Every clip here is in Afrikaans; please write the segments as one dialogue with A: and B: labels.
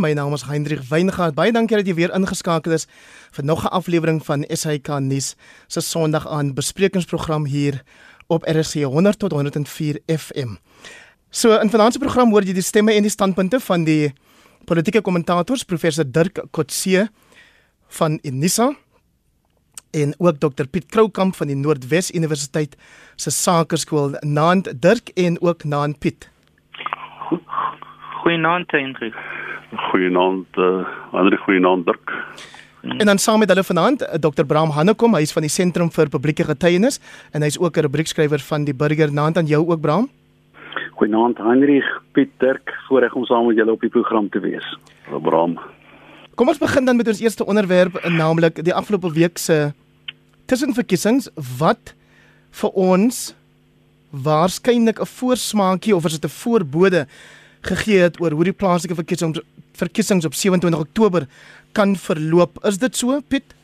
A: My naam is Hendrik Weingart. Baie dankie dat jy weer ingeskakel is vir nog 'n aflewering van SAK nuus se Sondag aan besprekingsprogram hier op RC 100 tot 104 FM. So in vanaand se program hoor jy die stemme en die standpunte van die politieke kommentators professor Dirk Kotse van Unisa en ook Dr Piet Kroukamp van die Noordwes Universiteit se Sakeskool. Naand Dirk en ook naand Piet.
B: Goeienaand Hendrik.
C: Goeienaand uh, eh, ander goeienaand Dirk.
A: En dan saam met hulle vanaand eh, Dr Bram Hannekom, hy is van die Sentrum vir Publieke Getuienis en hy's ook 'n rubriekskrywer van die Burger. Naand aan jou ook Bram.
D: Goeienaand Heinrich, Piet Dirk, voorreg om saam met julle op die program te wees.
C: Bram.
A: Kom ons begin dan met ons eerste onderwerp, naamlik die afgelope week se tussenverkiesings wat vir ons waarskynlik 'n voorsmaakie of is dit 'n voorbode gegee het oor hoe die plaaslike verkiesings verkiesings op 27 Oktober kan verloop. Is dit so, Piet?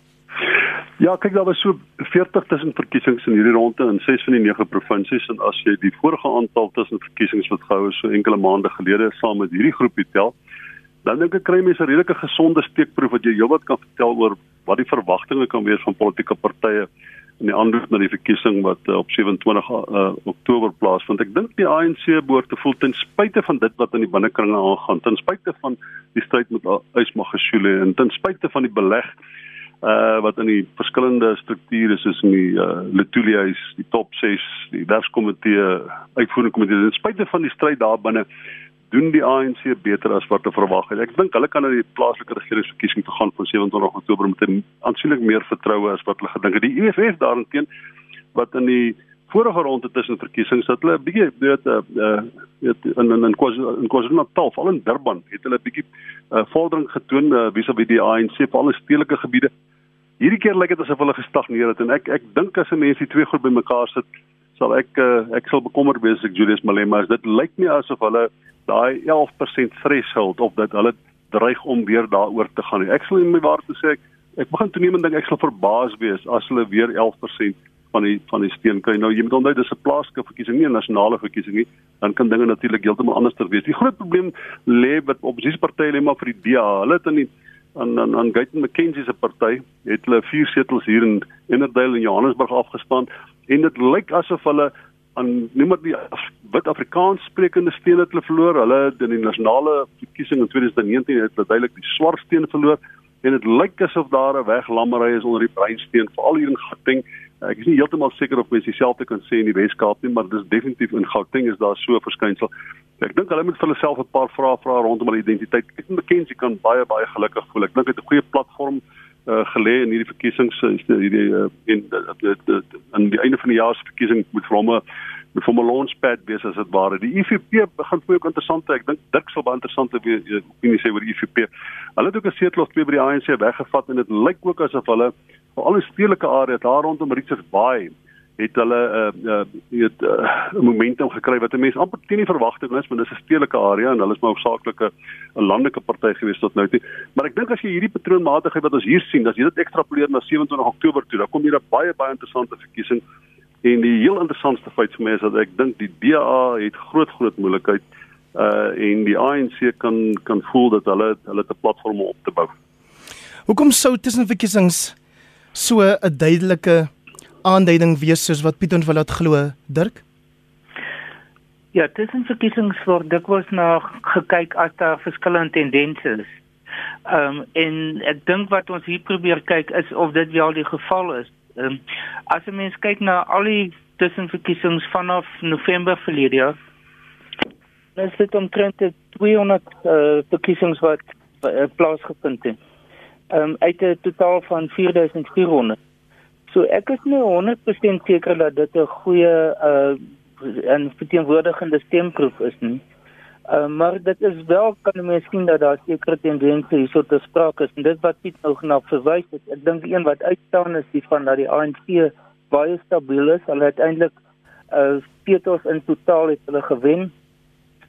C: Ja, kyk daar was so 40 tussen verkiesings in hierdie ronde in 6 van die 9 provinsies en as jy die vorige aantal tussen verkiesings wat gehou is so enkele maande gelede saam met hierdie groepie tel, dan dink ek kry mense 'n redelike gesonde steekproef wat jy heelwat kan vertel oor wat die verwagtinge kan wees van politieke partye in die aanloop na die verkiesing wat uh, op 27 uh, Oktober plaasvind. Ek dink die ANC behoort te voel ten spyte van dit wat in die binnekringe aangaan, ten spyte van die stryd met Ysmagashule en ten spyte van die beleg uh wat in die verskillende strukture soos in die uh Letulia is die top 6 die werkskomitee uitvoerende komitee ten spyte van die stryd daar binne doen die ANC beter as wat te verwag het. Ek dink hulle kan na die plaaslike regeringsverkiesing toe gaan van 27 Oktober met 'n aansienlik meer vertroue as wat hulle gedink het. Die EFF daarteen wat in die vorige ronde tussen verkiesings dat hulle 'n bietjie weet uh weet in in in KwaZulu-Natal, veral in Durban, het hulle 'n bietjie uh vordering getoon uh, vis-à-vis die ANC vir al die stedelike gebiede. Hierdie keer lyk dit asof hulle gestagneer het en ek ek dink as 'n mens die twee groep bymekaar sit, sal ek uh, ek sal bekommerd wees ek Julius Malema, as dit lyk nie asof hulle daai 11% threshold of dat hulle dreig om weer daaroor te gaan. Ek sal in my waar te sê ek, ek begin toenemend dink ek sal verbaas wees as hulle weer 11% van die van die steen kry. Nou jy moet onthou dis 'n plaaslike verkiesing, nie 'n nasionale verkiesing nie. Dan kan dinge natuurlik heeltemal anders ter wees. Die groot probleem lê met oppositiepartye lê maar vir die DA. Hulle het in die aan aan aan Guyton McKenzie se party het hulle vier setels hier in Innerdale en Johannesburg afgestaan en dit lyk asof hulle aan noem maar die wit Afrikaans sprekende stene het hulle verloor. Hulle in die nasionale verkiesing in 2019 het hulle duidelik die swart stene verloor en dit lyk asof daar 'n weglammery is onder die breinsteen veral hier in Gauteng Ek is nie heeltemal seker of mense dieselfde kan sê in die Wes-Kaap nie, maar dis definitief in Gauteng is daar so 'n verskynsel. Ek dink hulle moet vir hulle self 'n paar vrae vra rondom hulle identiteit. Ek dink McKenzie kan baie baie gelukkig voel. Ek dink dit 'n goeie platform uh, gelê in hierdie verkiesings hierdie uh, en aan die einde van die jaar se verkiesing moet 'n met hom 'n launchpad wees as dit ware. Die IFP begin vir my ook interessant. Ek dink Dirk sal baie interessant wees opinie sê oor die IFP. Hulle het ook 'n setel of twee by die ANC weggevat en dit lyk ook asof hulle veral in stedelike areas daar rondom Richards Bay het hulle 'n uh, uh, uh, momentum gekry wat 'n mens amper teen die verwagting is, want dit is 'n stedelike area en hulle is maar hoofsaaklik 'n landelike party gewees tot nou toe. Maar ek dink as jy hierdie patroonmatigheid wat ons hier sien, as jy dit ekstrapoleer na 27 Oktober toe, dan kom jy 'n baie baie interessante verkiesing. En die heel interessantste feit vir my is dat ek dink die DA het groot groot moeilikheid uh en die ANC kan kan voel dat hulle hulle 'n platform op te bou.
A: Hoekom sou tussenverkiesings so 'n duidelike aanduiding wees soos wat Piet laat glo, Dirk?
B: Ja, tussen verkiesings word dikwels na gekyk as daar verskillende tendense is. Ehm um, en ek dink wat ons hier probeer kyk is of dit wel die geval is. Ehm um, as 'n mens kyk na al die tussenverkiesings vanaf November verlede jaar, dan is dit omtrent 200 uh, verkiesings wat uh, plaasgevind het um, uit 'n totaal van 4400. So ek is nie 100% seker dat dit 'n goeie uh 'n verteenwoordigende stemproef is nie. Uh, maar dit is wel kan mens sien dat daar sekere tendense hierso te sprake is en dit wat Piet nou genoem verwys het. Ek dink een wat uitstaan is die van dat die ANC baie stabiel is. Hulle uiteindelik uh peters in totaal het hulle gewen.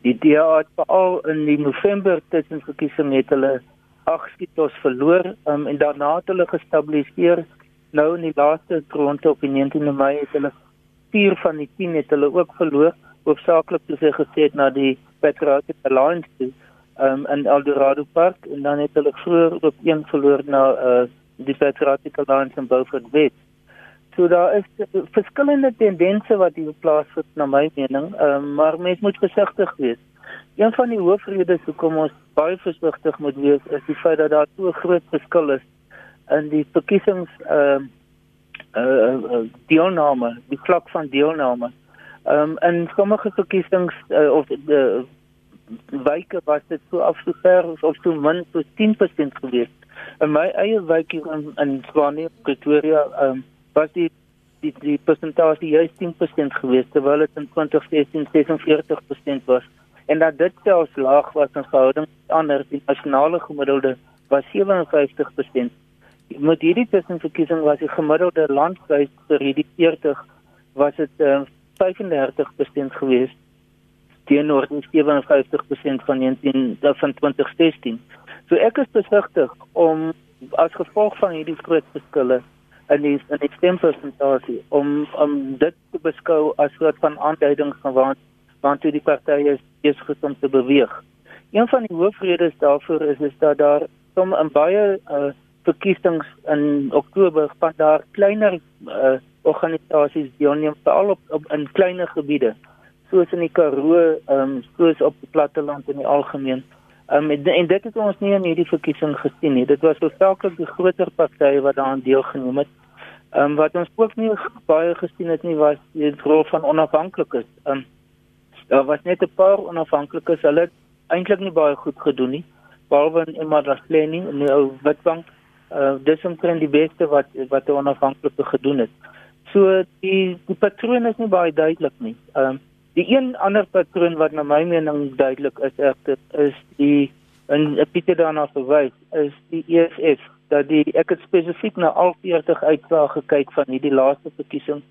B: Die DA het veral in die November tussenverkiesing het hulle ag skiet ons verloor um, en daarna het hulle gestabiliseer nou in die laaste ronde op die 19de Mei het hulle 4 van die 10 het hulle ook verloor hoofsaaklik soos hy gesê het na die Patriotic Alliance toe um, in Eldorado Park en dan het hulle vroeër ook een verloor na uh, die Patriotic Alliance in Beaufort West. So daar is verskillende tendense wat hier plaasvind na my mening, um, maar mens moet versigtig wees. Een van die hoofredes hoekom ons baie versigtig moet wees is die feit dat daar so groot verskil is in die verkiesings ehm uh, uh, deelname, die vlak van deelname. Ehm um, in sommige verkiesings uh, of die uh, wyke was dit so afsover of so min so 10% gewees. In my eie wijk hier in, in Swanie, Pretoria, ehm um, was die die die persentasie juist 10% gewees terwyl dit in 2016 46% was. En dat dit selfs laag was in verhouding ander die nasionale gemiddelde was 57% met hierdie tussenverkiesing was die gemiddelde landwyd vir hierdie 40 was dit uh, 35% gewees teenoor 57% van 19 van 2016. So ek is besigtig om as gevolg van hierdie groot verskille in die in die stempersentasie om om dit te beskou as 'n soort van aanduiding van waar waar toe die partye besig om te beweeg. Een van die hoofredes daarvoor is is dat daar som in baie uh, verkiesings in Oktober van daar kleiner uh, organisasies deelneem veral op, op in kleiner gebiede soos in die Karoo, ehm um, soos op die platteland in die algemeen. Ehm um, en, en dit het ons nie in hierdie verkiesing gesien nie. Dit was hoofsaaklik die groter partye wat daaraan deelgeneem het. Ehm um, wat ons ook nie baie gesien het nie was die rol van onafhanklikes. Ehm um, daar was net 'n paar onafhanklikes. Hulle het eintlik nie baie goed gedoen nie. Behalwe in Emadasleni in die ou Witbank uh, dis omtrent die beste wat wat 'n onafhanklike gedoen het. So die die patroon is nie baie duidelik nie. Ehm uh, die een ander patroon wat na my mening duidelik is egter is die en Pieter daarna verwys is die EFF dat die ek het spesifiek na al 40 uitslae gekyk van hierdie laaste verkiesing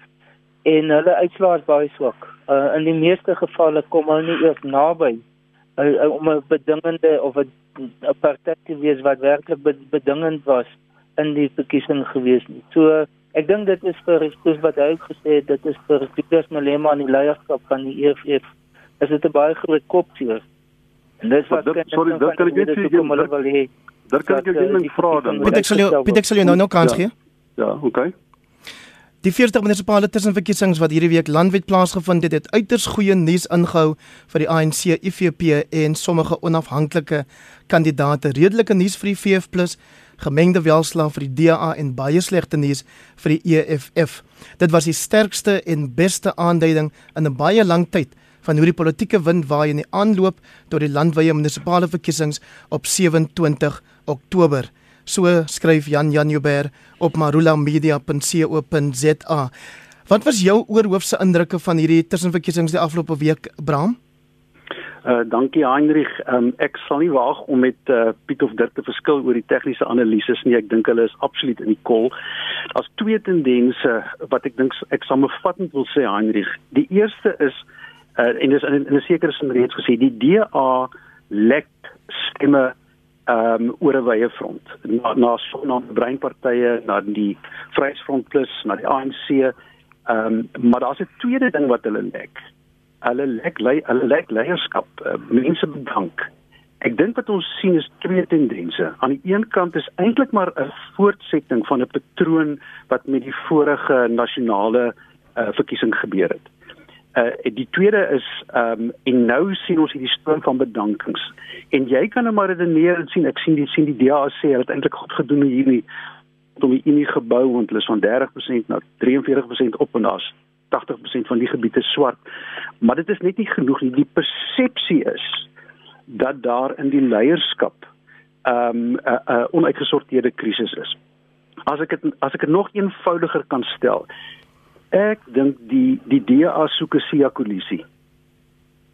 B: en hulle uitslae is baie swak. Uh, in die meeste gevalle kom hulle nie eers naby uh, om 'n bedingende of 'n 'n party te wees wat werklik bedingend was in die verkiesing gewees nie. So ek dink dit is vir soos wat hy gesê het, dit is vir Pieter Malema aan die leierskap van die EFF. Is dit 'n baie groot kopseer. En dis wat
C: dit, sorry, dit kan ek net sê kom hulle wil hê. Daar kan ek jou ding eh, vra dan.
A: Pieter sal jou Pieter sal jou nou nou kans gee.
C: Ja, okay.
A: Die 40 munisipale tussenverkiesings wat hierdie week landwyd plaasgevind het, het uiters goeie nuus ingehou vir die ANC, IFP en sommige onafhanklike kandidate. Redelike nuus vir die VF+, gemengde welslag vir die DA en baie slegte nuus vir die EFF. Dit was die sterkste en beste aanduiding in 'n baie lang tyd van hoe die politieke wind waai in die aanloop tot die landwyse munisipale verkiesings op 27 Oktober. So skryf Jan Janubert op marulamedia.co.za. Wat was jou oorhoofse indrukke van hierdie tussenverkiesings die afgelope week, Bram?
D: Uh dankie Heinrich. Um, ek sal nie waag om met uh, Piet of Dirk te verskil oor die tegniese analises nie. Ek dink hulle is absoluut in die kol. Daar's twee tendense wat ek dink ek samevattend wil sê Heinrich. Die eerste is uh en dis in 'n sekere sin reeds gesê, die DA lek stemme ehm um, oor 'n wye front. Na na so na breinpartye na die Vryheidsfront plus na die ANC ehm um, maar daar's 'n tweede ding wat hulle lek. Hulle lek lei hulle lek leierskap. Uh, mense bedank. Ek dink wat ons sien is twee tendense. Aan die een kant is eintlik maar 'n voortsetting van 'n patroon wat met die vorige nasionale uh, verkiesing gebeur het Uh die tweede is ehm um, en nou sien ons hierdie stroom van bedankings. En jy kan nou maar redeneer en sien ek sien die sien die DA sê hulle het eintlik goed gedoen hierdie om die Unie gebou want hulle is van 30% na 43% op en daar's 80% van die gebiede swart. Maar dit is net nie genoeg nie. Die persepsie is dat daar in die leierskap ehm um, 'n uh, uh, onuitgesorteerde krisis is. As ek het, as ek dit nog eenvoudiger kan stel, Ek dink die die DA soek 'n SIA koalisie.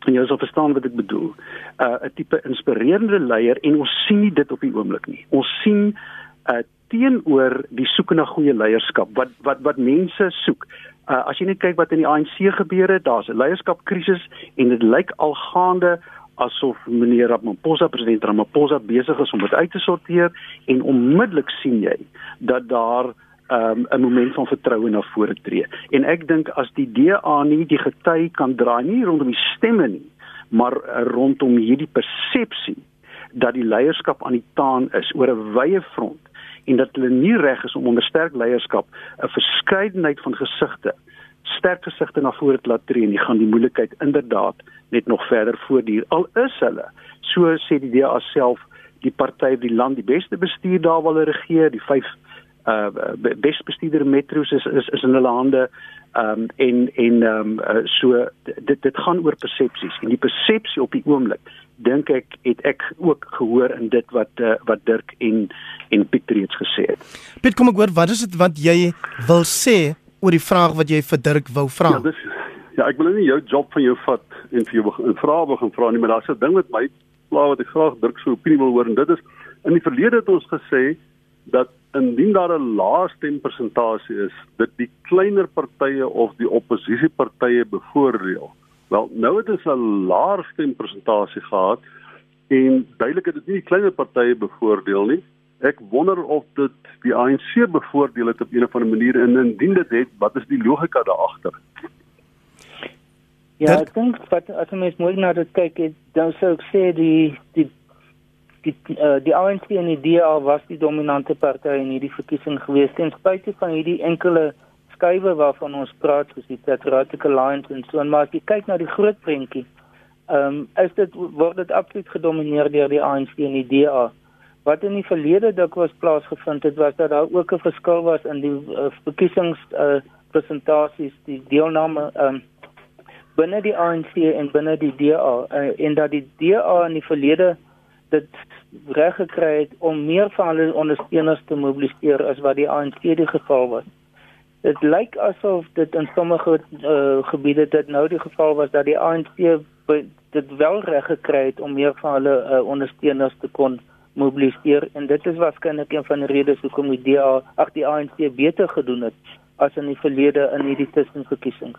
D: En jy sal verstaan wat ek bedoel. 'n uh, tipe inspirerende leier en ons sien nie dit op die oomblik nie. Ons sien uh teenoor die soek na goeie leierskap wat wat wat mense soek. Uh as jy net kyk wat in die ANC gebeur het, daar's 'n leierskapkrisis en dit lyk al gaande asof meneer Ramaphosa president Ramaphosa besig is om dit uit te sorteer en onmiddellik sien jy dat daar um, 'n moment van vertroue na vore tree. En ek dink as die DA nie die gety kan draai nie rondom die stemme nie, maar uh, rondom hierdie persepsie dat die leierskap aan die taan is oor 'n wye front en dat hulle nie reg is om onder sterk leierskap 'n verskeidenheid van gesigte sterk gesigte na vore te laat tree en die gaan die moeilikheid inderdaad net nog verder voortduur al is hulle so sê die DA self die party op die land die beste bestuur daar wil regeer die vyf uh beste bestuurder metro's is is is in hulle hande um en en um uh, so dit dit gaan oor persepsies en die persepsie op die oomblik dink ek het ek ook gehoor in dit wat uh, wat Dirk en en Piet reeds gesê het.
A: Piet kom ek hoor wat is dit wat jy wil sê oor die vraag wat jy vir Dirk wou vra?
C: Ja, dis ja, ek wil nie jou job van jou vat en vir jou 'n vraag begin vra nie, maar daar's 'n ding met my pla wat ek graag Dirk se opinie wil hoor en dit is in die verlede het ons gesê dat indien daar 'n lae stempersentasie is, dit die kleiner partye of die oppositiepartye bevoordeel. Wel, nou het ons 'n laer stempersentasie gehad en duidelik het dit nie die kleiner partye bevoordeel nie. Ek wonder of dit die ANC bevoordeel het op 'n of ander manier en indien dit het, wat is die logika daar agter?
B: Ja, ek dink wat as mens mooi na dit kyk, dan sou ek sê die die die uh, die ANC en die DA was die dominante party in hierdie verkiesing gewees ten spyte van hierdie enkele skuwe waarvan ons praat soos die Patriotic Alliance en so en maar as jy kyk na die groot prentjie ehm um, is dit word dit absoluut gedomeineer deur die ANC en die DA wat in die verlede dikwels plaasgevind het was dat daar ook 'n verskil was in die uh, verkiesings uh, presentasies die deelname ehm um, binne die ANC en binne die DA uh, en dat die DA in die verlede dit reg gekry het om meer van hulle ondersteuners te mobiliseer as wat die ANC die geval was. Dit lyk asof dit in sommige uh, gebiede dit nou die geval was dat die ANC dit wel reg gekry het om meer van hulle uh, ondersteuners te kon mobiliseer en dit is waarskynlik een van die redes hoekom die DA ag die ANC beter gedoen het as in die verlede in hierdie tussenverkiesings.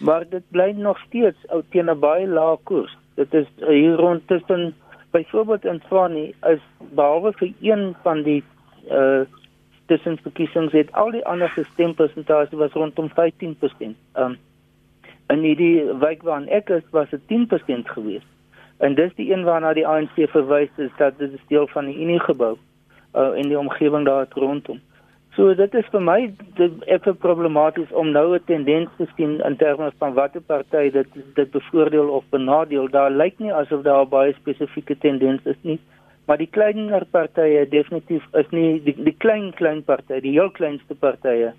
B: Maar dit bly nog steeds ou teen 'n baie lae koers. Dit is uh, hier rond tussen byvoorbeeld in Swani is behalwe vir een van die uh tussenverkiesings het al die ander stempersentasie was rondom 15%. Um in die wijk waar ek is was dit 10% gewees. En dis die een waarna die ANC verwys is dat dit deel van die Unie gebou uh in die omgewing daar rondom. So dit is vir my effe problematies om nou 'n tendens te sien in terme van watter party dit dit bevoordeel of benadeel. Daar lyk nie asof daar baie spesifieke tendens is nie, maar die kleiner partye definitief is nie die, die klein klein partye, die heel kleinste partye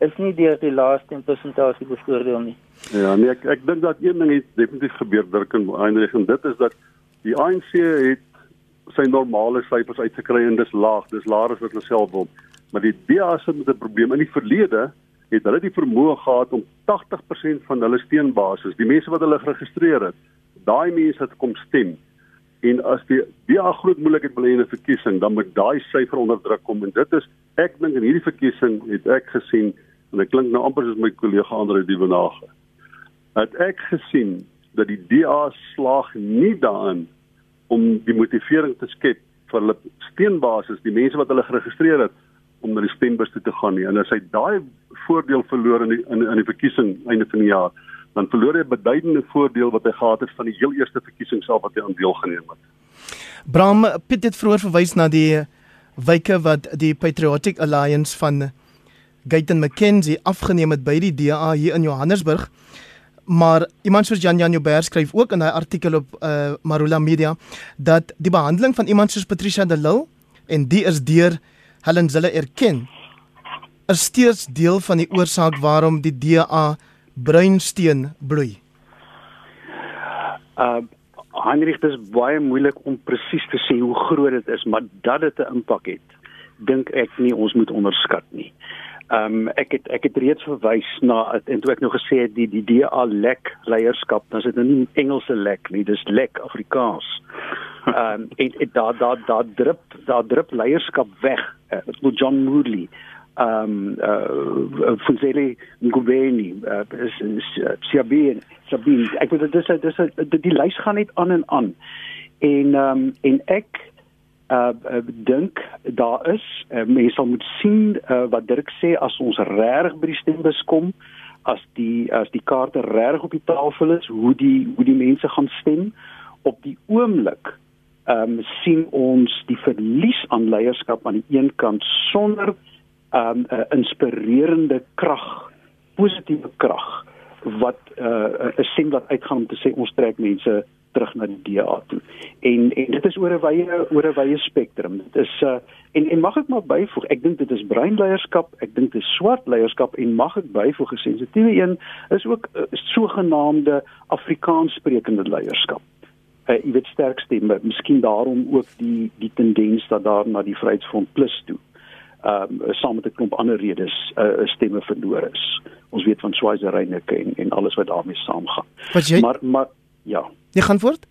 B: is nie deur die laaste persentasie bevoordeel nie.
C: Ja, nee, ek ek dink dat een ding het definitief gebeur Dirk en Heinrich en dit is dat die ANC het sy normale syfers uitgekry en dis laag, dis laer as wat hulle self wil maar die DA se met 'n probleem in die verlede het hulle die vermoë gehad om 80% van hulle steunbasis, die mense wat hulle geregistreer het, daai mense het kom stem. En as die DA groot moeilikheid wil hê in 'n verkiesing, dan moet daai syfer onder druk kom en dit is ek dink in hierdie verkiesing het ek gesien en dit klink nou amper soos my kollega Andre Dievenage. Het ek gesien dat die DA slaag nie daarin om die motivering te skep vir hulle steunbasis, die mense wat hulle geregistreer het om na die stembus toe te gaan nie. En as hy daai voordeel verloor in die in, in die verkiesing einde van die jaar, dan verloor hy 'n beduidende voordeel wat hy gehad het van die heel eerste verkiesing self wat hy aan deelgeneem het.
A: Bram het vroeër verwys na die wyke wat die Patriotic Alliance van Gayton McKenzie afgeneem het by die DA hier in Johannesburg. Maar iemand soos Jan Jan Joubert skryf ook in 'n artikel op uh, Marula Media dat die behandeling van iemand soos Patricia de Lille en die is deur hulle hulle erken is steeds deel van die oorsaak waarom die DA bruinsteen bloei.
D: Uh Heinrich dis baie moeilik om presies te sê hoe groot dit is, maar dat dit 'n impak het, dink ek nie ons moet onderskat nie. Ehm um, ek het ek het reeds verwys na en toe ek nou gesê het die die DA lek leierskap, dan is dit nou nie Engelse lek nie, dis lek Afrikaans. Ehm um, en, en daar daar daar drup daar drup leierskap weg uh, met John Moodley um uh Fuzeli Ngubeni uh Siabien Sabine ek weet dit is dis die, die lys gaan net aan en aan en um en ek uh, uh dink daar is. Uh, mense sal moet sien uh, wat Dirk sê as ons reg by die stembus kom as die as die kaarte reg op die tafel is hoe die hoe die mense gaan stem op die oomblik ehm um, sien ons die verlies aan leierskap aan die een kant sonder ehm um, 'n uh, inspirerende krag, positiewe krag wat 'n uh, 'n stem wat uitgaan om te sê ons trek mense terug na die DA toe. En en dit is oor 'n wye oor 'n wye spektrum. Dit is uh en en mag ek maar byvoeg, ek dink dit is bruin leierskap, ek dink dit is swart leierskap en mag ek byvoeg 'n sensitiewe een is ook uh, sogenaamde Afrikaans sprekende leierskap. Uh, jy weet sterk stemme, miskien daarom ook die die tendens dat daar na die Vryheidsfront Plus toe ehm um, saam met 'n klomp ander redes uh, stemme verloor is. Ons weet van Swaziland en en alles wat daarmee saamgaan. Maar maar ja.
A: Jy gaan voort?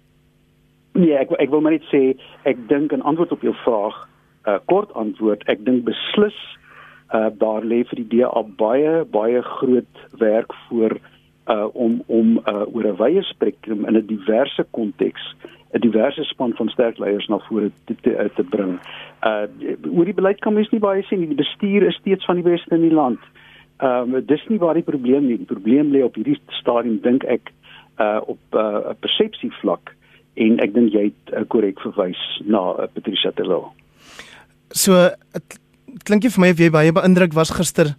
D: Nee, ek ek wil maar net sê ek dink 'n antwoord op jou vraag, 'n uh, kort antwoord, ek dink beslis uh daar lê vir die DA baie baie groot werk voor uh om om uh oor 'n wye spektrum in 'n diverse konteks 'n diverse span van sterk leiers na vore te te, te bring. Uh oor die beleid kan mens nie baie sê nie. Die bestuur is steeds van die beste in die land. Ehm um, dis nie waar die probleem nie. Die probleem lê op hierdie stadium dink ek uh op 'n uh, persepsie vlak en ek dink jy het uh, korrek verwys na uh, Patricia Telo.
A: So klink jy vir my of jy baie beïndruk was gister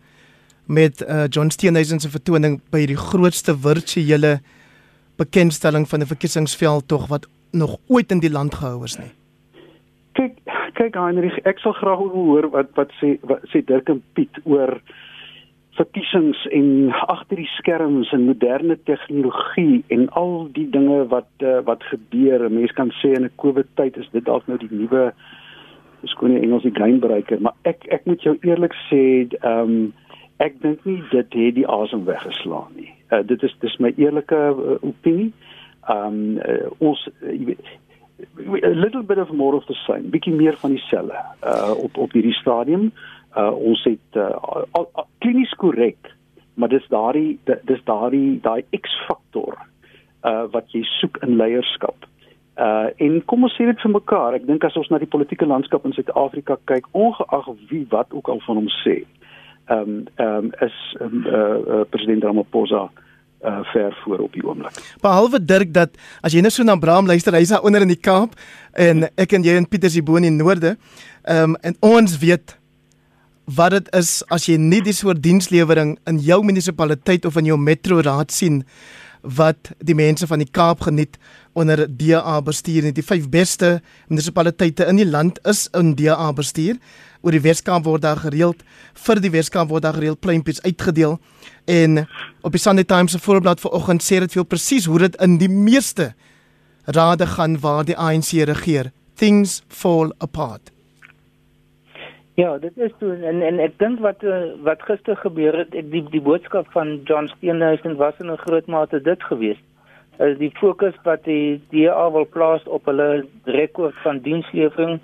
A: met uh John Steenhuisen se vertoning by die grootste virtuele bekendstelling van 'n verkiesingsveld tog wat nog ooit in die land gehou is nie.
D: Kyk, kyk Heinrich, ek sal graag hoor wat wat sê wat sê Dirk en Piet oor verkiesings en agter die skerms en moderne tegnologie en al die dinge wat uh, wat gebeur. Mense kan sê in 'n COVID tyd is dit dalk nou die nuwe skoon die Engels die greinbereiker, maar ek ek moet jou eerlik sê, ehm um, ek dink nie dit het die asem weggeslaan nie. Uh, dit is dis my eerlike uh, opinie. Ehm um, uh, ons uh, jy weet a little bit of more of the same, bietjie meer van dieselfde uh op op hierdie stadium ons het uh, klinies korrek maar dis daardie dis daardie daai X-faktor uh, wat jy soek in leierskap. Uh en kom ons sê dit vir mekaar, ek dink as ons na die politieke landskap in Suid-Afrika kyk, ongeag wie wat ook al van hom sê, ehm um, ehm um, is um, uh, uh president Ramaphosa uh ver voor op die oomblik.
A: Behalwe Dirk dat as jy net so na Abraham luister, hy's daar onder in die Kaap en ek en jy in Pietersburg in die noorde. Ehm um, en ons weet wat dit is as jy nie die soort dienslewering in jou munisipaliteit of in jou metro raad sien wat die mense van die Kaap geniet onder DA bestuur. En die vyf beste munisipaliteite in die land is in DA bestuur. Oor die Weskaap word daar gereeld vir die Weskaap word daar gereeld pleintjies uitgedeel. En op die Sunday Times se voorblad vanoggend sê dit veel presies hoe dit in die meeste rade gaan waar die ANC regeer. Things fall apart
B: Ja, dit is toe en en ek dink wat eh, wat gister gebeur het, ek die die boodskap van John Steenhuisen was in 'n groot mate dit geweest. Is die fokus wat die DA wil plaas op hulle rekord van dienslewering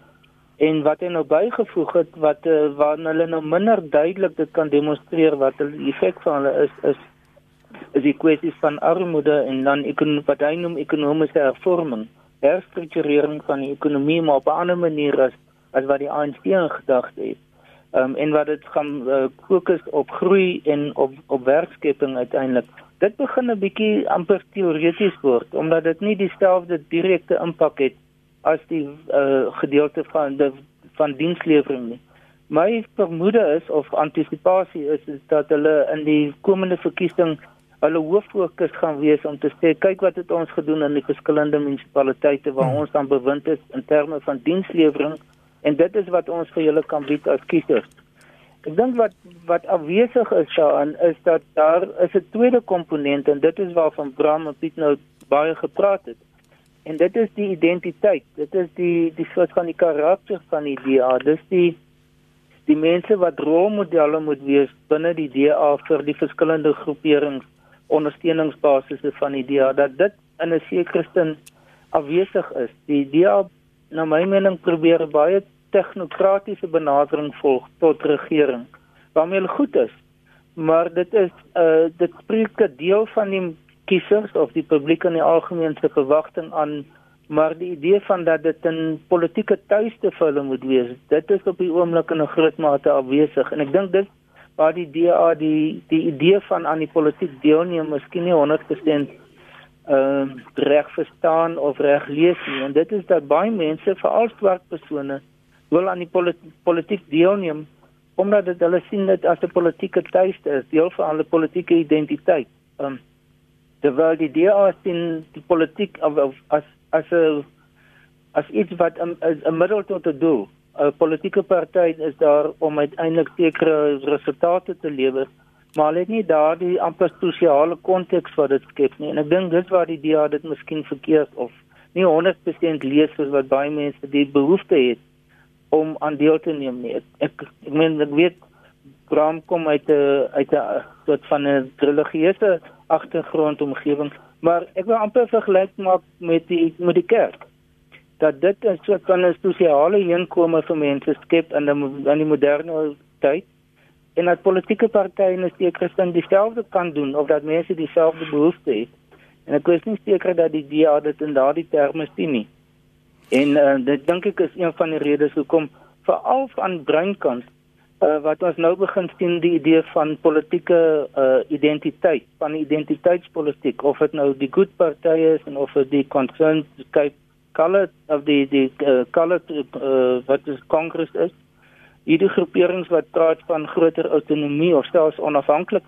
B: en wat hy nou bygevoeg het wat uh, waar hulle nou minder duidelik dit kan demonstreer wat die effek van hulle is is is die kwessie van armoede en dan ek kan wat hy noem ekonomiese hervorming, herstrukturering van die ekonomie maar op 'n ander manier as as wat die ANC in gedagte het. Ehm um, en wat dit gaan uh, fokus op groei en op op werkskepping uiteindelik. Dit begin 'n bietjie amper teoreties word omdat dit nie dieselfde direkte impak het as die uh, gedeelte van die van dienslewering nie. My vermoede is of antisipasie is, is dat hulle in die komende verkiesing hulle hoof fokus gaan wees om te sê kyk wat het ons gedoen in die verskillende munisipaliteite waar hmm. ons dan bewind is in terme van dienslewering en dit is wat ons vir julle kan bied as kiesers. Ek dink wat wat afwesig is daarin is dat daar is 'n tweede komponent en dit is waarvan Bram en Piet nou baie gepraat het. En dit is die identiteit. Dit is die die soort van die karakter van die DA. Dis die die mense wat rolmodelle moet wees binne die DA vir die verskillende groeperings ondersteuningsbasisse van die DA dat dit in 'n sekere sin afwesig is. Die DA na my mening probeer baie tegnokratiese benadering volg tot regering waarmee hulle goed is. Maar dit is uh dit spreek 'n deel van die kiesers of die publiek in die algemeen se verwagting aan maar die idee van dat dit 'n politieke tuiste vir hulle moet wees dit is op die oomblik in 'n groot mate afwesig. En ek dink dit waar die DA die die idee van aan die politiek deelneem miskien nie 100% ehm uh, reg verstaan of reg lees nie en dit is dat baie mense veral swart persone wil aan die politi politiek deelneem omdat dit hulle sien dit as 'n politieke tuiste is deel van hulle politieke identiteit. Ehm um, terwyl die DA sien die politiek of, of as as 'n as iets wat 'n middel tot 'n doel 'n politieke party is daar om uiteindelik sekere resultate te lewer maar hulle het nie daardie amper sosiale konteks wat dit skep nie. En ek dink dit waar die DA dit miskien verkeerd of nie 100% lees soos wat baie mense die behoefte het om aan deel te neem nie. Ek ek, ek meen ek weet Graham kom uit 'n uit 'n soort van 'n religieuse agtergrond omgewing maar ek wil amper vergelyk maak met die met die kerk. Dat dit 'n soort van 'n sosiale inkome vir mense skep in die in die moderne tyd en dat politieke partye net seker staan dieselfde kan doen of dat mense dieselfde behoeftes het. En ek is nie seker dat die DA dit in daardie terme sien nie. En uh, dit dink ek is een van die redes hoekom veral aan breinkant uh, wat ons nou begin sien die idee van politieke uh, identiteit, van identiteitspolitiek of dit nou die goed partye is en of dit die concerned kyk color of die die uh, color uh, wat is kongres is hierdie groeperings wat praat van groter autonomie of selfs onafhanklik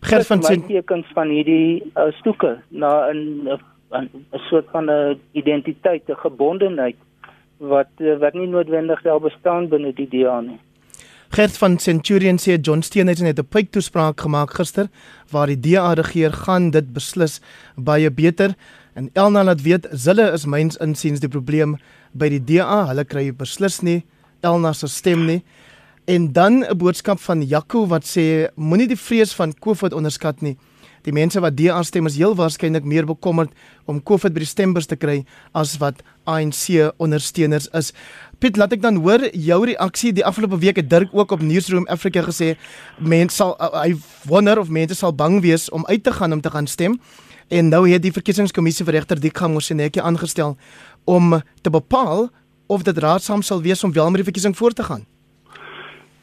A: Gert van Sint
B: tekens van hierdie uh, stoeke na 'n 'n soort van 'n identiteit, 'n gebondenheid wat uh, wat nie noodwendig sal bestaan binne die DA nie.
A: Gert van Centurion sê John Steenhuisen het 'n pyp toespraak gemaak gister waar die DA regeer gaan dit beslis baie beter en Elna laat weet Zille is myns insiens die probleem by die DA, hulle kry beslis nie Elna se stem nie. En dan 'n boodskap van Jaco wat sê moenie die vrees van COVID onderskat nie. Die mense wat DA stem is heel waarskynlik meer bekommerd om COVID by die stembus te kry as wat ANC ondersteuners is. Piet, laat ek dan hoor jou reaksie. Die afgelope week het Dirk ook op Newsroom Africa gesê mense sal hy wonder of mense sal bang wees om uit te gaan om te gaan stem. En nou het die verkiesingskommissie vir regter Dikgang Moseneke aangestel om te bepaal of dit raadsaam sal wees om wel met die verkiesing voort te gaan?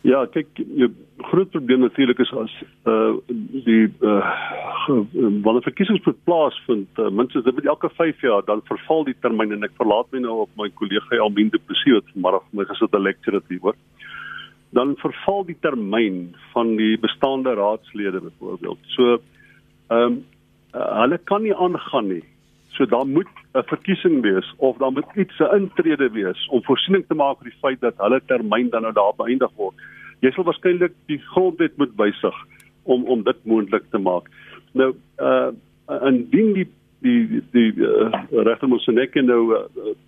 C: Ja, kyk, die groot probleem natuurlik is as uh die uh wanneer verkiesings plaasvind, uh, minstens dit met elke 5 jaar dan verval die termyn en ek verlaat my nou op my kollega Almien de Plessis wat vanmiddag my gesit 'n lecture het hieroor. Dan verval die termyn van die bestaande raadslede byvoorbeeld. So ehm um, uh, hulle kan nie aangaan nie So daar moet 'n verkiesing wees of daar moet iets 'n intrede wees om voorsiening te maak vir die feit dat hulle termyn dan nou daar beëindig word. Jy sal waarskynlik die grondwet moet wysig om om dit moontlik te maak. Nou uh indien die die die uh, regter Mosenek nou uh,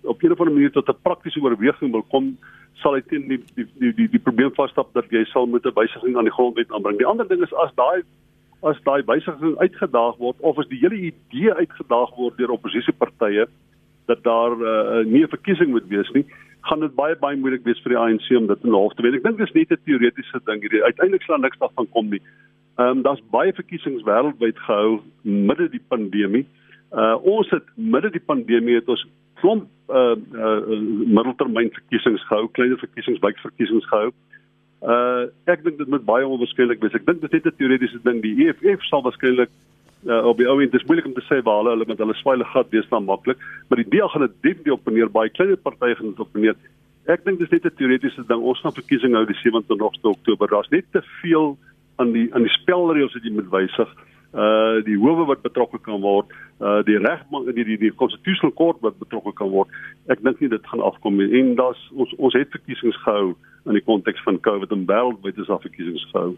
C: op 'n of ander manier tot 'n praktiese oorweging wil kom, sal hy teen die die die die, die probleem vasstap dat jy sal moet 'n wysiging aan die grondwet aanbring. Die ander ding is as daai as daai wysiging uitgedaag word of as die hele idee uitgedaag word deur oppositiepartye dat daar uh, nie 'n verkiesing moet wees nie, gaan dit baie baie moeilik wees vir die ANC om dit in hof te wen. Ek dink dis net 'n teoretiese ding hierdie. Uiteindelik sal niks daarvan kom nie. Ehm um, daar's baie verkiesings wêreldwyd gehou midde die pandemie. Uh ons het midde die pandemie het ons klomp uh, uh middeltermyn verkiesings gehou, kleiner verkiesings, baie verkiesings gehou. Uh ek dink dit moet baie onwaarskynlik wees. Ek dink dit is net 'n teoretiese ding. Die EFF sal waarskynlik uh, op die ou end dis moeilik om te sê waar hulle met hulle swyle gat wees dan maklik, maar die DA gaan dit definitief op neer baie kleiner partye gaan dit op neer. Ek dink dis net 'n teoretiese ding. Ons gaan verkiesing hou die 27ste Oktober. Daar's net te veel aan die aan die spelreëls wat jy moet wysig uh die howe wat betrokke kan word, uh die regbank die die die constitutional court wat betrokke kan word. Ek dink nie dit gaan afkom nie. En daar's ons ons het verkiesings gehou in die konteks van COVID en wêreldwyd is daar verkiesings gehou.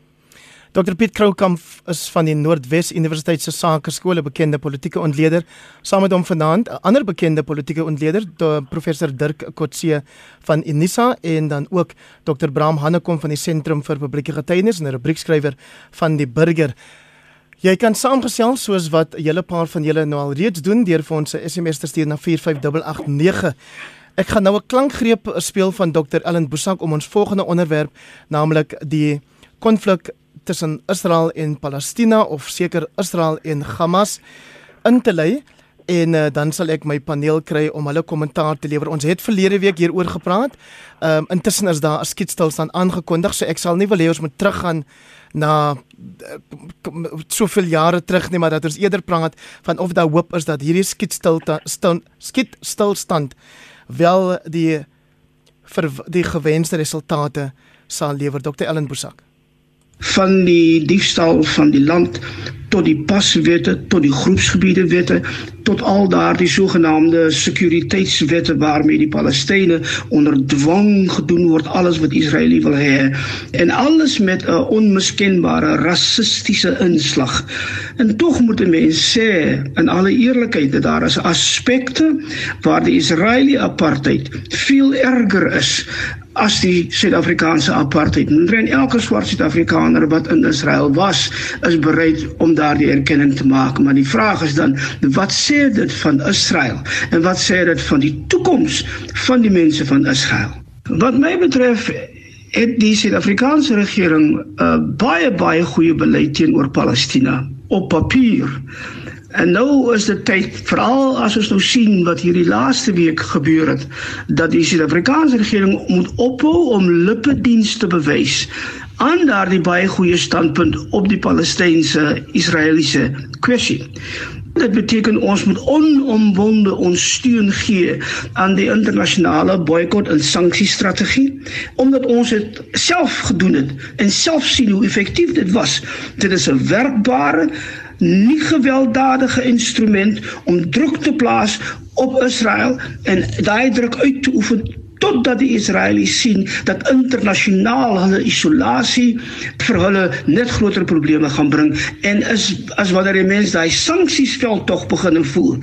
A: Dr Piet Kroukamp is van die Noordwes Universiteit se Sakeskole bekende politieke ontleder. Saam met hom vanaand 'n ander bekende politieke ontleder, professor Dirk Kotse van Unisa en dan ook Dr Bram Hannekom van die Sentrum vir Publieke Getuienis en 'n rubriekskrywer van die Burger. Jy kan saamgesels soos wat hele paar van julle nou al reeds doen deur vir ons 'n SMS te stuur na 45889. Ek gaan nou 'n klankgreep speel van Dr Ellen Bosak om ons volgende onderwerp, naamlik die konflik tussen Israel en Palestina of seker Israel en Hamas in te lei. En uh, dan sal ek my paneel kry om hulle kommentaar te lewer. Ons het verlede week hieroor gepraat. Ehm um, intussen is daar 'n skietstilstand aangekondig, so ek sal nie wil hê ons moet teruggaan na uh, soveel jare terug nie, maar dat ons eerder praat van of daar hoop is dat hierdie skietstilstand skietstilstand wel die vir die gewenste resultate sal lewer Dr Ellen Bosak
E: van die diefstal van die land tot die paswette tot die groepsgebiede wette tot al daardie sogenaamde sekuriteitswette waarmee die Palestynë onder dwang gedoen word alles wat Israel wil hê en alles met 'n onmiskenbare rassistiese inslag. En tog moet 'n mens sê in alle eerlikheid dat daar is aspekte waar die Israeliese apartheid veel erger is as die Suid-Afrikaanse apartheid. En elke swart Suid-Afrikaner wat in Israel was, is bereid om daardie erkenning te maak, maar die vraag is dan wat sê dit van Israel en wat sê dit van die toekoms van die mense van Israel? Wat my betref het die Suid-Afrikaanse regering 'n uh, baie baie goeie beleid teenoor Palestina op papier. En nou is dit tyd veral as ons nou sien wat hierdie laaste week gebeur het dat die Suid-Afrikaanse regering moet ophou om lippediens te bewys aan daardie baie goeie standpunt op die Palestynse Israeliese kwessie. Dit beteken ons moet onomwonde ons steun gee aan die internasionale boikot en sanksiestrategie omdat ons dit self gedoen het en self sien hoe effektief dit was. Dit is 'n werkbare nie gewelddadige instrument om druk te plaas op Israel en daai druk uit te oefen totdat die Israelies sien dat internasionaal hulle isolasie vir hulle net groter probleme gaan bring en is as wanneer die mense daai sanksiesveld tog begin voel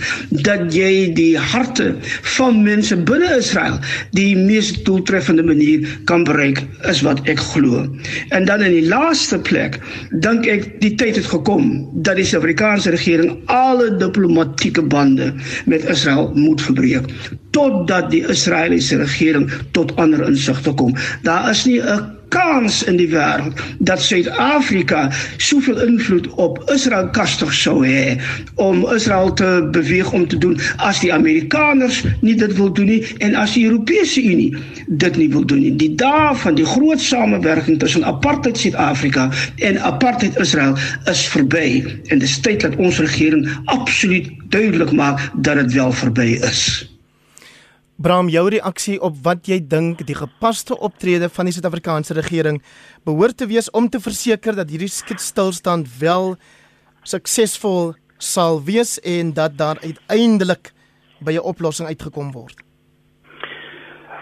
E: dat jy die harte van mense binne Israel die mees doeltreffende manier kan bereik is wat ek glo. En dan in die laaste plek dink ek die tyd het gekom dat die Suid-Afrikaanse regering alle diplomatieke bande met Israel moet verbreek totdat die Israeliese regering tot ander insigte kom. Daar is nie 'n kans in die wêreld dat Suid-Afrika soveel invloed op Israel kastig sou hê om Israel te beweeg om te doen as die Amerikaners nie dit wil doen nie en as die Europese Unie dit nie wil doen nie. Die dae van die groot samewerking tussen apartheid Suid-Afrika en apartheid Israel is verby en dit is tyd dat ons regering absoluut duidelik maak dat dit wel verby is.
A: Bram, jou reaksie op wat jy dink die gepaste optrede van die Suid-Afrikaanse regering behoort te wees om te verseker dat hierdie skietstilstand wel suksesvol sal wees en dat daar uiteindelik by 'n oplossing uitgekom word.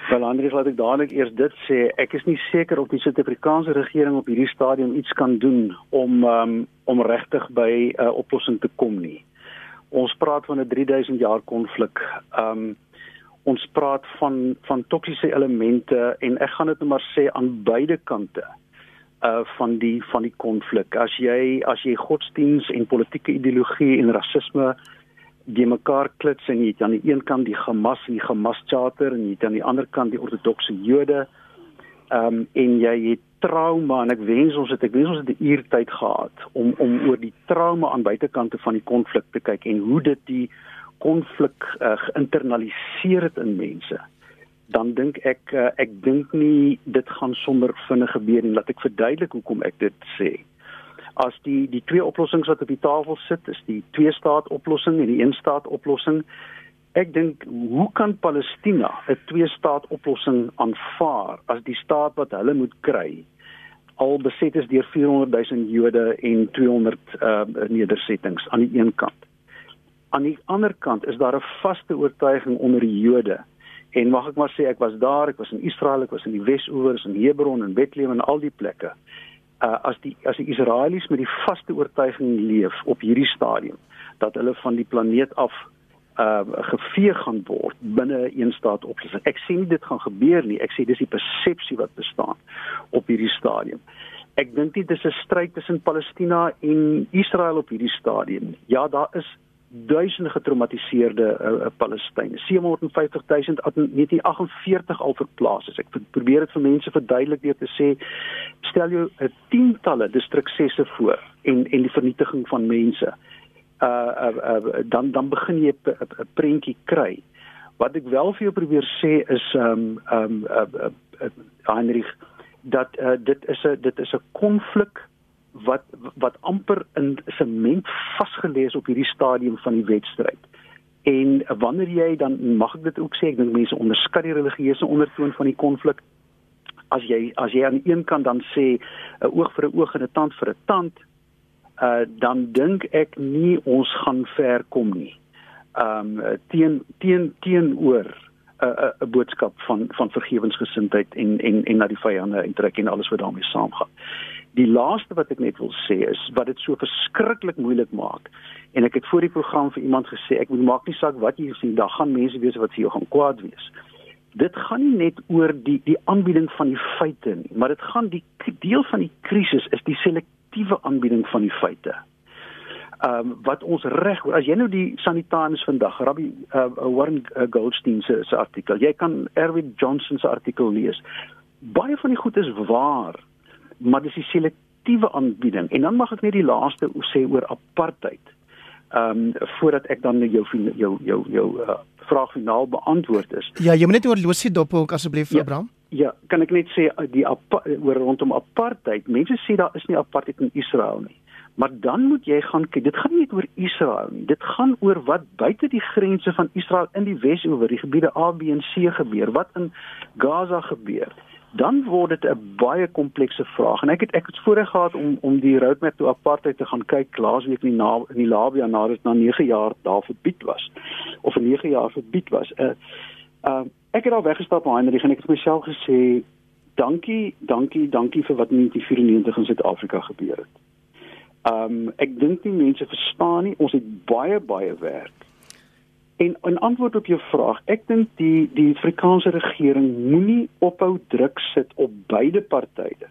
D: Wel Andries, laat ek dadelik eers dit sê, ek is nie seker of die Suid-Afrikaanse regering op hierdie stadium iets kan doen om um, om regtig by 'n uh, oplossing te kom nie. Ons praat van 'n 3000 jaar konflik. Um ons praat van van toksiese elemente en ek gaan dit nou maar sê aan beide kante uh van die van die konflik. As jy as jy godsdiens en politieke ideologie en rasisme die mekaar klits en jy het aan die een kant die Hamas en die Hamas Charter en jy het aan die ander kant die ortodokse Jode. Ehm um, en jy het trauma en ek wens ons het ek wens ons het 'n uur tyd gehad om om oor die trauma aan buitekante van die konflik te kyk en hoe dit die konflik uh, geïnternaliseer het in mense dan dink ek uh, ek dink nie dit gaan sommer vinnig gebeur nie laat ek verduidelik hoekom ek dit sê. As die die twee oplossings wat op die tafel sit is die twee staat oplossing en die een staat oplossing ek dink hoe kan Palestina 'n twee staat oplossing aanvaar as die staat wat hulle moet kry al beset is deur 400 000 Jode en 200 uh, nedersettings aan die een kant aan die ander kant is daar 'n vaste oortuiging onder die Jode. En mag ek maar sê ek was daar, ek was in Israel, ek was in die Wes-oewers en Hebron en Bethlehem en al die plekke. Uh as die as die Israelies met die vaste oortuiging leef op hierdie stadium dat hulle van die planeet af uh gevee gaan word binne een staat oplossing. Ek sê nie dit gaan gebeur nie. Ek sê dis die persepsie wat bestaan op hierdie stadium. Ek dink dit is 'n stryd tussen Palestina en Israel op hierdie stadium. Ja, daar is duisende getraumatiseerde uh, Palestynë. 750 000 in 1948 al verplaas is. Ek probeer dit vir mense verduidelik deur te sê stel jou uh, tientalle distriksesse voor en en die vernietiging van mense. uh, uh, uh dan dan begin jy 'n prentjie kry. Wat ek wel vir jou probeer sê is ehm um, ehm um, uh, uh, uh, Heinrich dat uh, dit is 'n dit is 'n konflik wat wat amper in sement vasgelees op hierdie stadium van die wedstryd. En wanneer jy dan mag ek dit ook sê ek dink mense onderskat die religieuse ondertoon van die konflik. As jy as jy aan die een kant dan sê 'n oog vir 'n oog en 'n tand vir 'n tand, uh dan dink ek nie ons gaan ver kom nie. Um teen teen teenoor 'n uh, 'n boodskap van van vergewensgesindheid en en en na die vyande uittrek en alles wat daarmee saamgaan. Die laaste wat ek net wil sê is wat dit so verskriklik moeilik maak. En ek het voor die program vir iemand gesê ek moet maak nie saak wat jy sien, daar gaan mense wees wat vir jou gaan kwaad wees. Dit gaan nie net oor die die aanbieding van die feite nie, maar dit gaan die deel van die krisis is die selektiewe aanbieding van die feite. Ehm um, wat ons reg as jy nou die Sanitaans vandag Rabbi uh, Warren uh, Goldstein se artikel, jy kan Erwin Johnson se artikel lees. Baie van die goed is waar maar dis die selektiewe aanbieding en dan mag ek net die laaste sê oor apartheid. Ehm um, voordat ek dan jou jou jou jou uh, vraag finaal beantwoord is.
A: Ja, jy moet net oor Lucy Dop ook asseblief vir ja, Bram.
D: Ja, kan ek net sê uh, die oor rondom apartheid. Mense sê daar is nie apartheid in Israel nie. Maar dan moet jy gaan kyk. Dit gaan nie net oor Israel nie. Dit gaan oor wat buite die grense van Israel in die Wes-oewer, die gebiede A, B en C gebeur, wat in Gaza gebeur dan word dit 'n baie komplekse vraag en ek het ek het voorreg gehad om om die roadmap to apartheid te gaan kyk laasweek in die na, in die Labia nadat dit na 9 jaar daar verbied was of vir 9 jaar verbied was. Uh, uh ek het al weggestap maar en ek het myself gesê dankie, dankie, dankie vir wat in 1994 in Suid-Afrika gebeur het. Um ek dink die mense verstaan nie ons het baie baie werk En in antwoord op jou vraag, ek dink die die Afrikaanse regering moenie ophou druk sit op beide partye.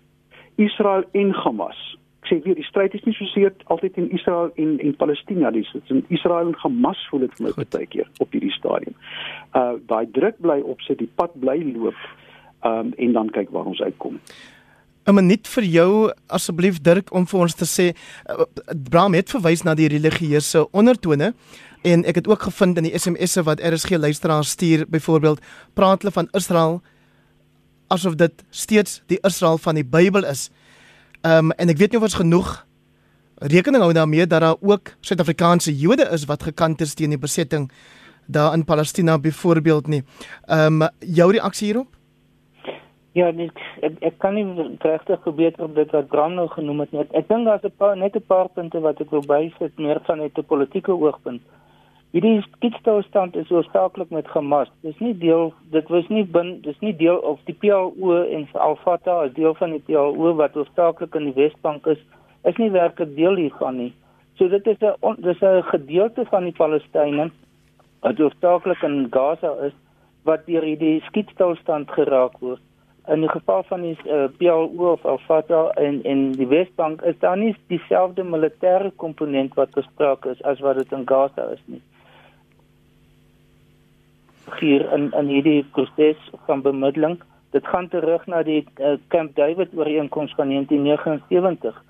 D: Israel en Hamas. Ek sê weer die stryd is nie so seer altyd in Israel en en Palestina nie. Dit is in Israel en Hamas voel dit vir my baie keer op hierdie stadium. Uh daai druk bly op sit, die pad bly loop. Um en dan kyk waar ons uitkom.
A: 'n minuut vir jou asseblief Dirk om vir ons te sê uh, Bram het verwys na die religieuse ondertone En ek het ook gevind in die SMS'e wat RSG luisteraars stuur, byvoorbeeld, praat hulle van Israel asof dit steeds die Israel van die Bybel is. Ehm um, en ek weet nie of ons genoeg rekening hou daarmee dat daar ook Suid-Afrikaanse Jode is wat gekant is teen die besetting daar in Palestina byvoorbeeld nie. Ehm um, jou reaksie hierop?
B: Ja, net ek, ek kan nie regtig verbeter op dit wat Bram nou genoem het nie. Ek dink daar's 'n paar net 'n paar punte wat ek wil bysit meer van net 'n politieke oogpunt. Hierdie skietstilstand is oorspronklik met Hamas. Dis nie deel dit was nie bin dis nie deel of die PLO en Al-Fatah as deel van die PLO wat oorspronklik in die Wesbank is, is nie werklik deel hiervan nie. So dit is 'n dis 'n gedeelte van die Palestynë wat oorspronklik in Gaza is wat deur hierdie skietstilstand geraak word. In die geval van die uh, eh, PLO of Al-Fatah en en die Wesbank is daar nie dieselfde militêre komponent wat bespreek is as wat dit in Gaza is nie hier in in hierdie proses van bemiddeling. Dit gaan terug na die uh, Camp David ooreenkoms van 1979.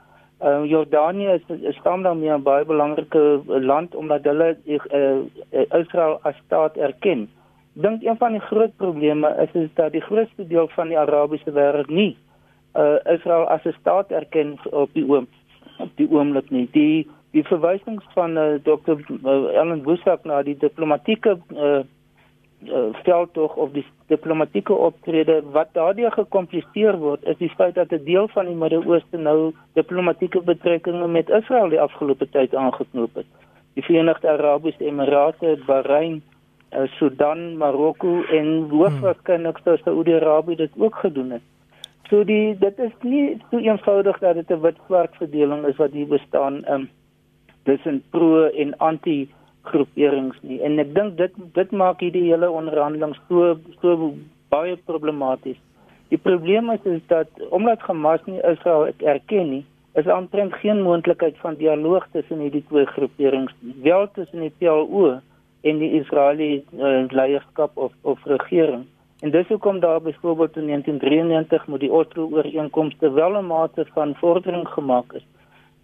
B: Uh, eh, Jordanië is, staan dan meer 'n baie belangrike land omdat hulle uh, Israel as staat erken. Dink een van die groot probleme is is dat die grootste deel van die Arabiese wêreld nie uh, Israel as 'n staat erken op die oom op die oomblik nie. Die die verwysings van uh, Dr. Uh, Ellen Busak na die diplomatieke uh, uh, veldtog of die diplomatieke optrede wat daardie gekompliseer word is die feit dat 'n deel van die Midde-Ooste nou diplomatieke betrekkinge met Israel die afgelope tyd aangeknoop het. Die Verenigde Arabiese Emirate, Bahrein, uh, Sudan, Marokko en hoofwaarskynlik hmm. Saudi-Arabië dit ook gedoen het. So die dit is nie so eenvoudig dat dit 'n wit-swart verdeling is wat hier bestaan um, tussen pro en anti groeperings nie. En ek dink dit dit maak hierdie hele onderhandeling so so baie problematies. Die probleem is is dat omdat Hamas nie Israel erken nie, is aantrent geen moontlikheid van dialoog tussen hierdie twee groeperings nie. Wel tussen die PLO en die Israeliese uh, leierskap of of regering. En dis hoekom daar byvoorbeeld in 1993 met die Oslo ooreenkomste wel 'n mate van vordering gemaak is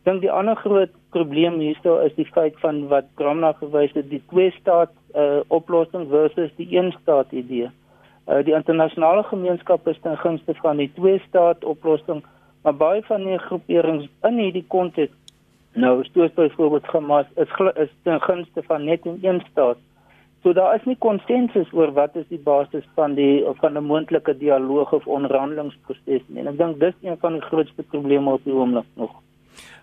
B: dink die ander groot probleem hiersto is die feit van wat Gramna gewys het, die twee staat uh, oplossing versus die een staat idee. Uh, die internasionale gemeenskap is ten gunste van die twee staat oplossing, maar baie van die groeperings in hierdie konteks nou stoot byvoorbeeld Hamas is is ten gunste van net een staat. So daar is nie konsensus oor wat is die basis van die van 'n moontlike dialoog of onderhandelingsproses nie. En ek dink dis een van die grootste probleme op die oomblik nog.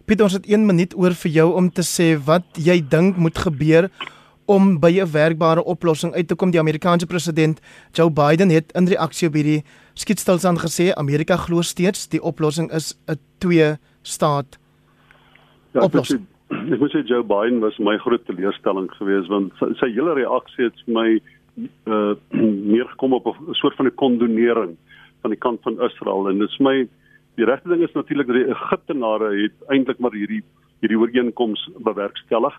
A: Piet, ons het 1 minuut oor vir jou om te sê wat jy dink moet gebeur om by 'n werkbare oplossing uit te kom. Die Amerikaanse president Joe Biden het in reaksie op hierdie skietstilstand gesê Amerika glo steeds die oplossing is 'n twee staat ja, oplossing.
C: Ek moet sê Joe Biden was my groot teleurstelling geweest want sy, hele reaksie het vir my uh meer gekom op 'n soort van 'n kondonering van die kant van Israel en dit is my die regte ding is natuurlik dat die Egiptenare het eintlik maar hierdie hierdie ooreenkoms bewerkstellig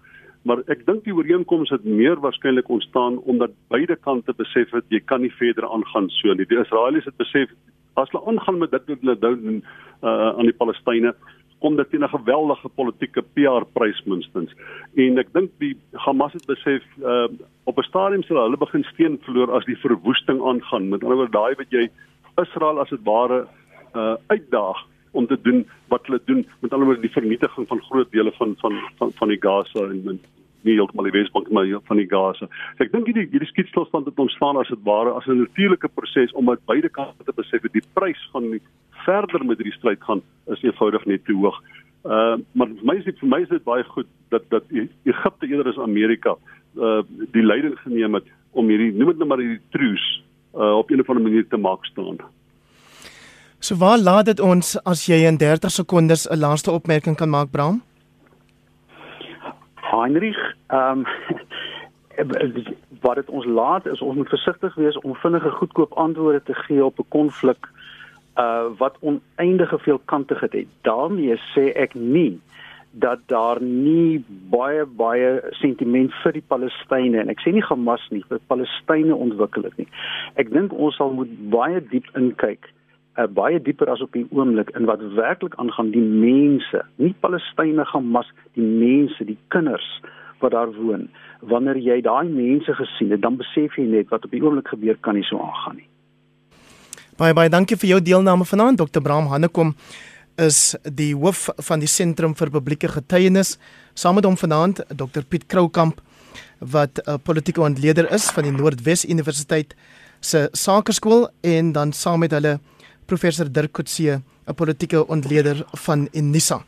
C: maar ek dink die ooreenkoms het meer waarskynlik ontstaan omdat beide kante besef het jy kan nie verder aangaan so nie. Die Israeliese het besef as hulle aangaan met dit wat hulle doen uh, aan die Palestynë kom dit teen 'n geweldige politieke PR prys minstens. En ek dink die Hamas het besef uh, op 'n stadium sal hulle begin steen verloor as die verwoesting aangaan. Met ander woorde daai wat jy Israel as dit ware uh, uitdaag om te doen wat hulle doen met alhoewel die vernietiging van groot dele van van van van die Gaza en, nie heeltemal die Wesbank maar van die Gaza. So ek dink hierdie hierdie skietstilstand het ontstaan as dit ware as 'n natuurlike proses omdat beide kante te besef het die prys van die verder met hierdie stryd gaan is eenvoudig net te hoog. Uh maar vir my is dit vir my is dit baie goed dat dat e-, Egipte eerder as Amerika uh die leiding geneem het om hierdie noem dit nou maar hierdie truce uh op 'n of ander manier te maak staan.
A: So waar laat dit ons as jy in 30 sekondes 'n laaste opmerking kan maak, Bram?
D: Heinrich, ehm um, wat dit ons laat is ons moet versigtig wees om vinnige goedkoop antwoorde te gee op 'n konflik uh wat oneindige veelkantigheid het. daarmee sê ek nie dat daar nie baie baie sentiment vir die Palestynë en ek sê nie Hamas nie, vir Palestynë ontwikkel het nie. Ek dink ons sal moet baie diep inkyk uh, baie dieper as op die oomblik in wat werklik aangaan die mense, nie Palestynë Hamas, die mense, die kinders wat daar woon. Wanneer jy daai mense gesien het, dan besef jy net wat op die oomblik gebeur kan nie so aangaan nie.
A: Baie baie dankie vir jou deelname vanaand Dr. Bram Hannekom is die hoof van die sentrum vir publieke getuienis saam met hom vanaand Dr Piet Kroukamp wat 'n politieke ontleder is van die Noordwes Universiteit se Sakeskool en dan saam met hulle professor Dirk Coetzee, 'n politieke ontleder van Unisa.